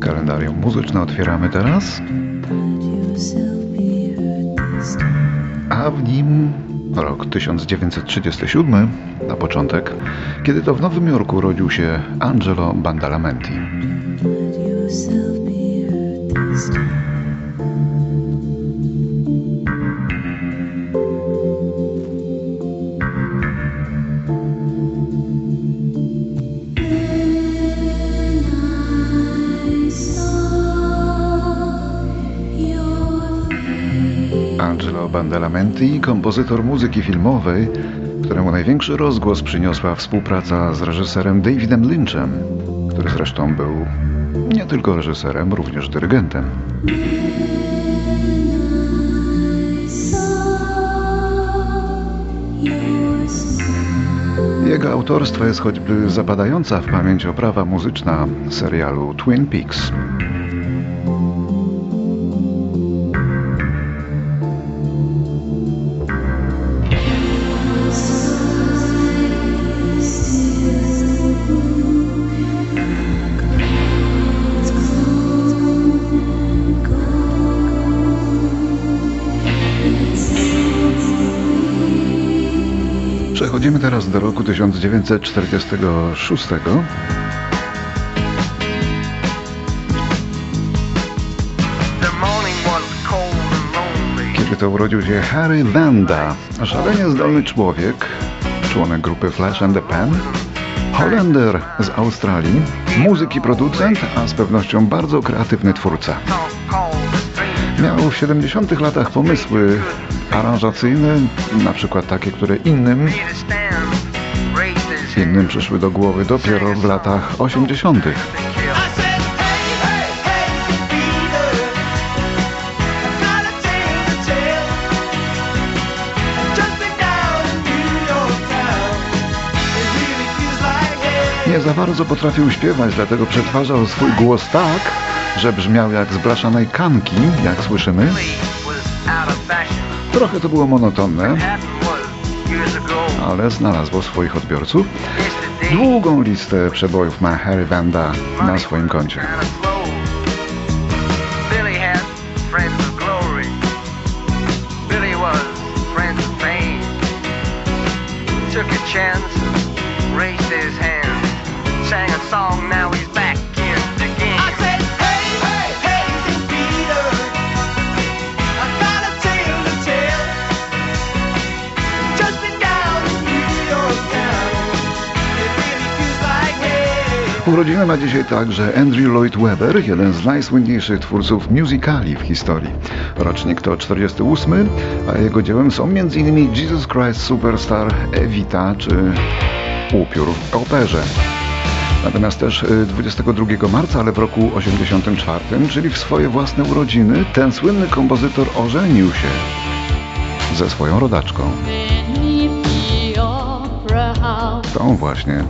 Kalendarium muzyczne otwieramy teraz, a w nim rok 1937 na początek, kiedy to w Nowym Jorku urodził się Angelo Bandalamenti. Bandalamenti, kompozytor muzyki filmowej, któremu największy rozgłos przyniosła współpraca z reżyserem Davidem Lynchem, który zresztą był nie tylko reżyserem, również dyrygentem. Jego autorstwo jest choćby zapadająca w pamięć oprawa muzyczna serialu Twin Peaks. Teraz do roku 1946. Kiedy to urodził się Harry Vanda, szalenie zdolny człowiek, członek grupy Flash and the Pan, Holender z Australii, muzyk i producent, a z pewnością bardzo kreatywny twórca. Miał w 70 latach pomysły aranżacyjne, na przykład takie, które innym innym przyszły do głowy dopiero w latach 80. Nie za bardzo potrafił śpiewać, dlatego przetwarzał swój głos tak, że brzmiał jak z blaszanej kanki, jak słyszymy. Trochę to było monotonne, ale znalazło swoich odbiorców. Długą listę przebojów ma Harry Vanda na swoim koncie. Took a chance, raised his hand, sang a song, now he's back Urodziny ma dzisiaj także Andrew Lloyd Webber, jeden z najsłynniejszych twórców musicali w historii. Rocznik to 48, a jego dziełem są m.in. Jesus Christ Superstar, Evita czy Upiór w operze. Natomiast też y, 22 marca, ale w roku 84, czyli w swoje własne urodziny, ten słynny kompozytor ożenił się ze swoją rodaczką. Tą właśnie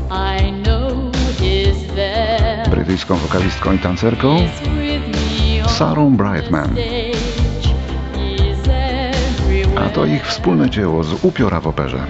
brytyjską wokalistką i tancerką Sarą Brightman. A to ich wspólne dzieło z upiora w operze.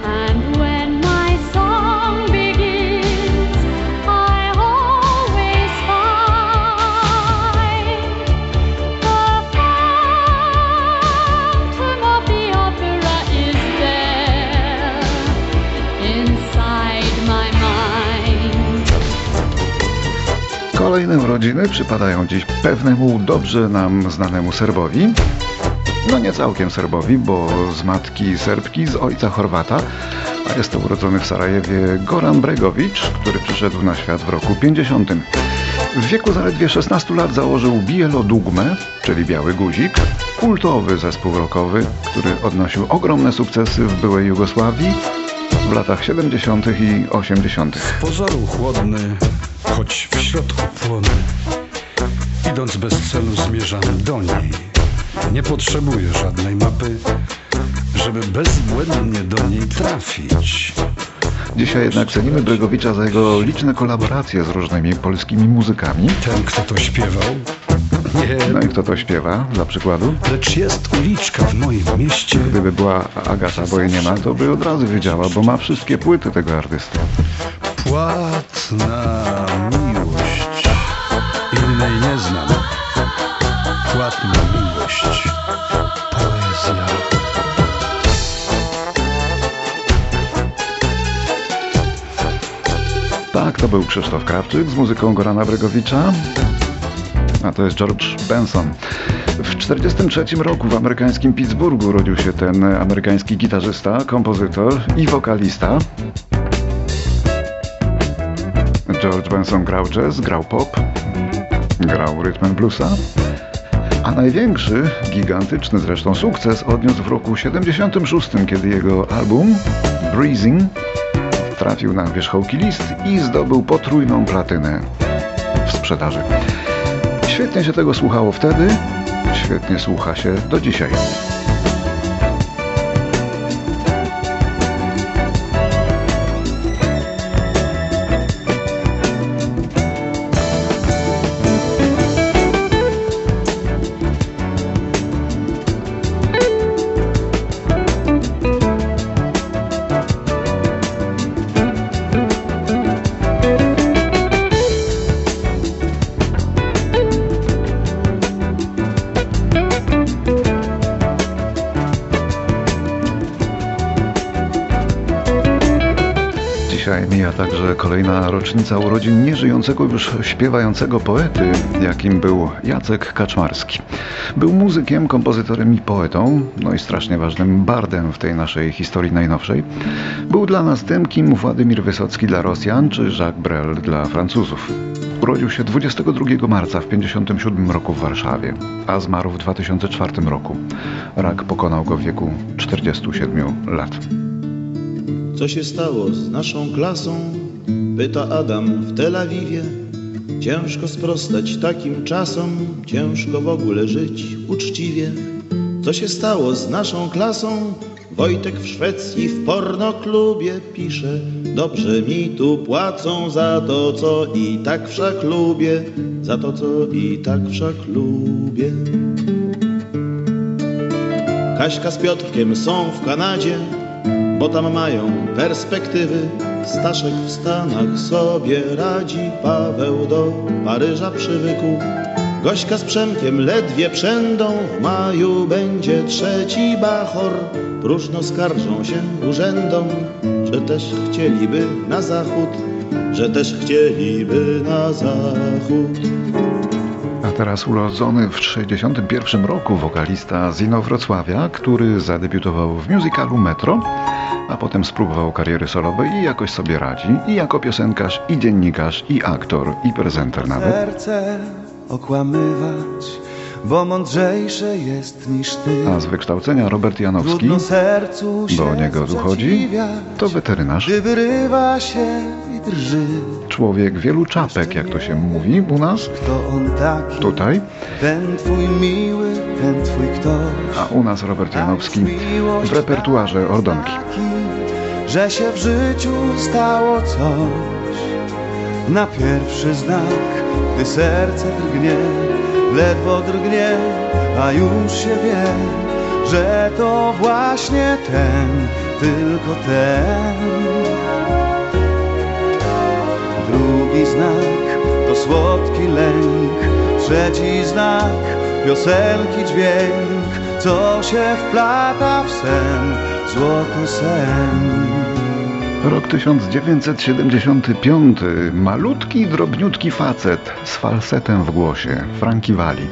Kolejne urodziny przypadają dziś pewnemu dobrze nam znanemu Serbowi. No nie całkiem Serbowi, bo z matki Serbki, z ojca Chorwata, a jest to urodzony w Sarajewie Goran Bregowicz, który przyszedł na świat w roku 50. W wieku zaledwie 16 lat założył Bielodugmę, czyli Biały Guzik, kultowy zespół rockowy, który odnosił ogromne sukcesy w byłej Jugosławii w latach 70. i 80. pozoru chłodny, choć w środku płonny. Idąc bez celu zmierzam do niej. Nie potrzebuję żadnej mapy, żeby bezbłędnie do niej trafić. Dzisiaj jednak cenimy Bregowicza za jego liczne kolaboracje z różnymi polskimi muzykami. Ten, kto to śpiewał, Nie, No i kto to śpiewa, dla przykładu? lecz jest uliczka w moim mieście. Gdyby była Agata, bo jej nie ma, to by od razu wiedziała, bo ma wszystkie płyty tego artysty. Płatna miłość. Innej nie znam. Płatna miłość. Poezja. Tak, to był Krzysztof Krawczyk z muzyką Gorana Bregowicza. A to jest George Benson. W 1943 roku w amerykańskim Pittsburghu urodził się ten amerykański gitarzysta, kompozytor i wokalista. George Benson grał jazz, grał pop, grał rytm bluesa. A największy, gigantyczny zresztą sukces odniósł w roku 76, kiedy jego album Breezing trafił na wierzchołki list i zdobył potrójną platynę w sprzedaży. Świetnie się tego słuchało wtedy, świetnie słucha się do dzisiaj. Dzisiaj mija także kolejna rocznica urodzin nieżyjącego już śpiewającego poety, jakim był Jacek Kaczmarski. Był muzykiem, kompozytorem i poetą, no i strasznie ważnym bardem w tej naszej historii najnowszej. Był dla nas tym, kim Władimir Wysocki dla Rosjan czy Jacques Brel dla Francuzów. Urodził się 22 marca w 1957 roku w Warszawie, a zmarł w 2004 roku. Rak pokonał go w wieku 47 lat. Co się stało z naszą klasą? Pyta Adam w Tel Awiwie. Ciężko sprostać takim czasom, ciężko w ogóle żyć uczciwie. Co się stało z naszą klasą? Wojtek w Szwecji w pornoklubie pisze Dobrze mi tu płacą za to, co i tak wszak lubię Za to, co i tak wszak lubię Kaśka z Piotrkiem są w Kanadzie bo tam mają perspektywy. Staszek w Stanach sobie radzi, Paweł do Paryża przywykł. Gośka z Przemkiem ledwie przędą, w maju będzie trzeci bachor. Próżno skarżą się urzędom, że też chcieliby na zachód, że też chcieliby na zachód. A teraz urodzony w 1961 roku wokalista z Inowrocławia, który zadebiutował w musicalu Metro, a potem spróbował kariery solowej i jakoś sobie radzi. I jako piosenkarz, i dziennikarz, i aktor, i prezenter nawet. serce okłamywać, bo mądrzejsze jest niż ty. A z wykształcenia Robert Janowski, Trudno sercu się bo o niego tu chodzi, zadziwiać, to weterynarz, Gdy wyrywa się. Człowiek wielu czapek, jak to się mówi u nas, Kto on taki? tutaj, Ten twój miły, ten twój ktoś. a u nas Robert Janowski w repertuarze Ordonki. Że się w życiu stało coś. Na pierwszy znak, gdy serce drgnie, ledwo drgnie, a już się wie, że to właśnie ten, tylko ten. Drugi znak to słodki lęk, trzeci znak piosenki dźwięk, co się wplata w sen, złoty sen. Rok 1975. Malutki, drobniutki facet z falsetem w głosie, Frankie Valli.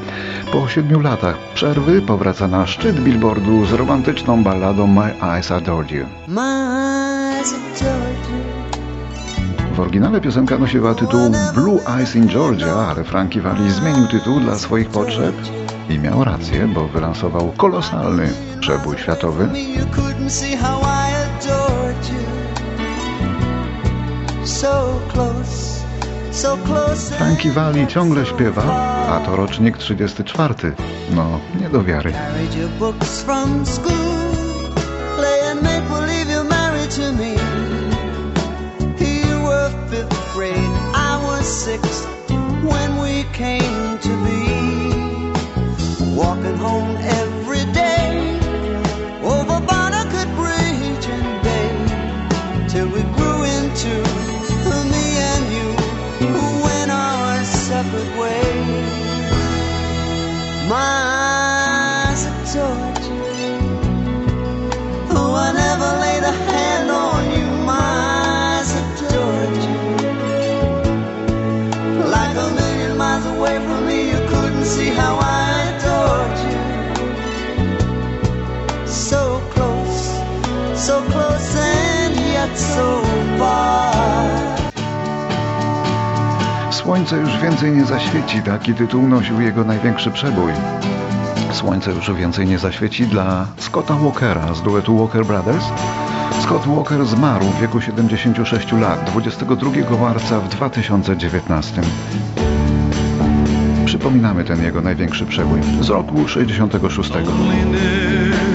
Po siedmiu latach przerwy powraca na szczyt billboardu z romantyczną balladą My Eyes Adored You. My eyes adored you. W oryginale piosenka nosiła tytuł Blue Eyes in Georgia, ale Frankie Valli zmienił tytuł dla swoich potrzeb i miał rację, bo wylansował kolosalny przebój światowy. Me. Frankie Valli ciągle śpiewa, a to rocznik 34. No, nie do wiary. Carried your grade, I was six when we came to be. walking home every day over Barnacle Bridge and Bay till we grew into me and you who went our separate ways. My so close, and yet so far. Słońce już więcej nie zaświeci, taki tytuł nosił jego największy przebój. Słońce już więcej nie zaświeci dla Scotta Walkera z duetu Walker Brothers. Scott Walker zmarł w wieku 76 lat 22 marca w 2019. Przypominamy ten jego największy przebój z roku 66. Loneliness